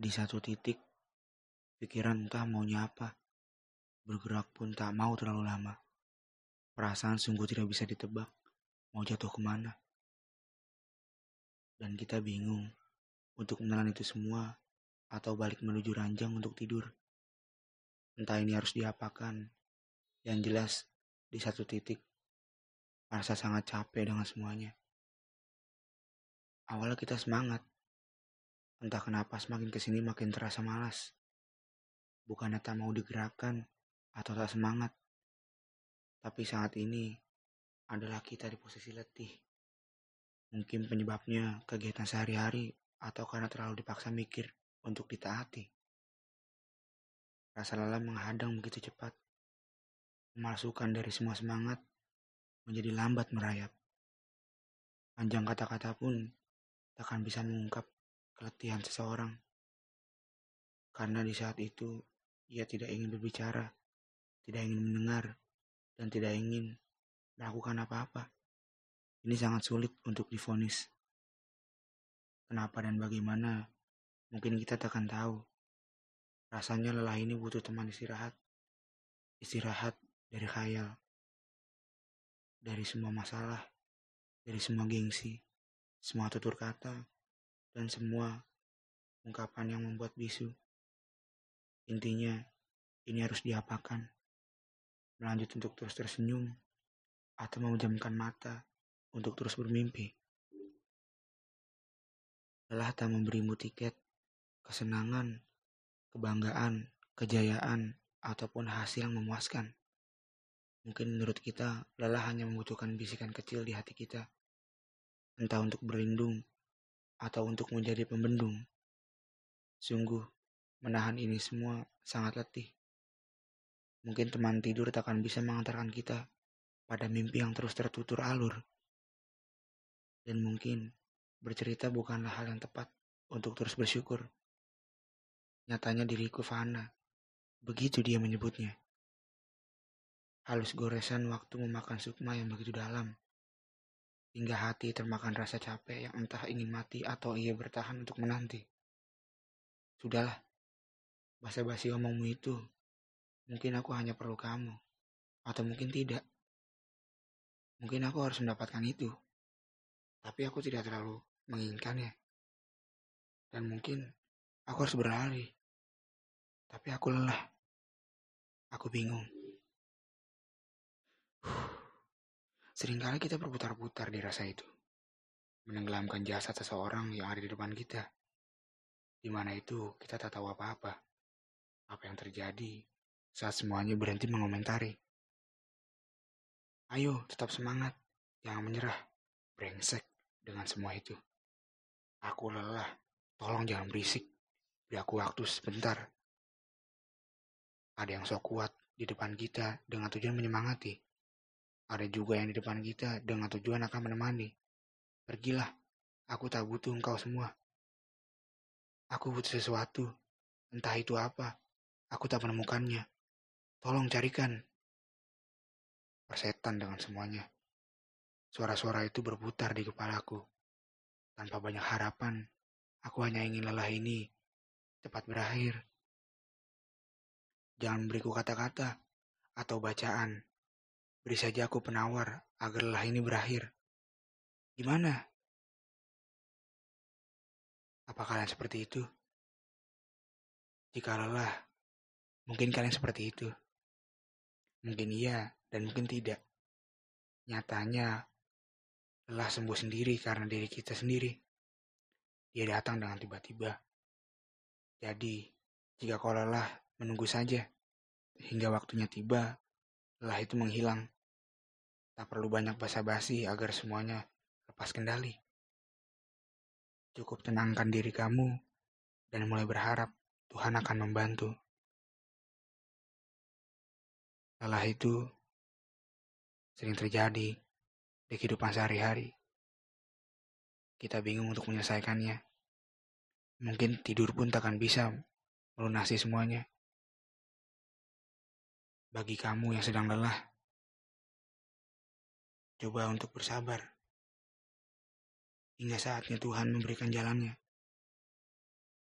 Di satu titik, pikiran entah maunya apa. Bergerak pun tak mau terlalu lama. Perasaan sungguh tidak bisa ditebak. Mau jatuh ke mana? Dan kita bingung untuk menelan itu semua atau balik menuju ranjang untuk tidur. Entah ini harus diapakan. Yang jelas, di satu titik, merasa sangat capek dengan semuanya. Awalnya kita semangat, Entah kenapa semakin ke sini makin terasa malas. Bukannya tak mau digerakkan atau tak semangat. Tapi saat ini adalah kita di posisi letih. Mungkin penyebabnya kegiatan sehari-hari atau karena terlalu dipaksa mikir untuk ditaati. Rasa lelah menghadang begitu cepat. Memalsukan dari semua semangat menjadi lambat merayap. Panjang kata-kata pun takkan bisa mengungkap keletihan seseorang. Karena di saat itu ia tidak ingin berbicara, tidak ingin mendengar, dan tidak ingin melakukan apa-apa. Ini sangat sulit untuk difonis. Kenapa dan bagaimana? Mungkin kita takkan tahu. Rasanya lelah ini butuh teman istirahat. Istirahat dari khayal. Dari semua masalah. Dari semua gengsi. Semua tutur kata dan semua ungkapan yang membuat bisu. Intinya, ini harus diapakan. Melanjut untuk terus tersenyum, atau memejamkan mata untuk terus bermimpi. Lelah tak memberimu tiket, kesenangan, kebanggaan, kejayaan, ataupun hasil yang memuaskan. Mungkin menurut kita, lelah hanya membutuhkan bisikan kecil di hati kita. Entah untuk berlindung atau untuk menjadi pembendung. Sungguh, menahan ini semua sangat letih. Mungkin teman tidur tak akan bisa mengantarkan kita pada mimpi yang terus tertutur alur. Dan mungkin bercerita bukanlah hal yang tepat untuk terus bersyukur. Nyatanya diriku fana. Begitu dia menyebutnya. Halus goresan waktu memakan sukma yang begitu dalam hingga hati termakan rasa capek yang entah ingin mati atau ia bertahan untuk menanti. Sudahlah, basa-basi omongmu itu, mungkin aku hanya perlu kamu, atau mungkin tidak. Mungkin aku harus mendapatkan itu, tapi aku tidak terlalu menginginkannya. Dan mungkin aku harus berlari, tapi aku lelah. Aku bingung. Seringkali kita berputar-putar di rasa itu, menenggelamkan jasad seseorang yang ada di depan kita. Di mana itu kita tak tahu apa-apa. Apa yang terjadi saat semuanya berhenti mengomentari. Ayo, tetap semangat. Jangan menyerah. Brengsek dengan semua itu. Aku lelah. Tolong jangan berisik. Beri aku waktu sebentar. Ada yang sok kuat di depan kita dengan tujuan menyemangati. Ada juga yang di depan kita dengan tujuan akan menemani. Pergilah, aku tak butuh engkau semua. Aku butuh sesuatu, entah itu apa. Aku tak menemukannya. Tolong carikan. Persetan dengan semuanya. Suara-suara itu berputar di kepalaku. Tanpa banyak harapan, aku hanya ingin lelah ini cepat berakhir. Jangan beriku kata-kata atau bacaan Beri saja aku penawar agar lelah ini berakhir. Gimana? Apa kalian seperti itu? Jika lelah, mungkin kalian seperti itu. Mungkin iya dan mungkin tidak. Nyatanya, lelah sembuh sendiri karena diri kita sendiri. Dia datang dengan tiba-tiba. Jadi, jika kau lelah, menunggu saja. Hingga waktunya tiba, lelah itu menghilang. Tak perlu banyak basa-basi agar semuanya lepas kendali. Cukup tenangkan diri kamu dan mulai berharap Tuhan akan membantu. Lelah itu sering terjadi di kehidupan sehari-hari. Kita bingung untuk menyelesaikannya. Mungkin tidur pun takkan bisa melunasi semuanya. Bagi kamu yang sedang lelah, coba untuk bersabar. Hingga saatnya Tuhan memberikan jalannya.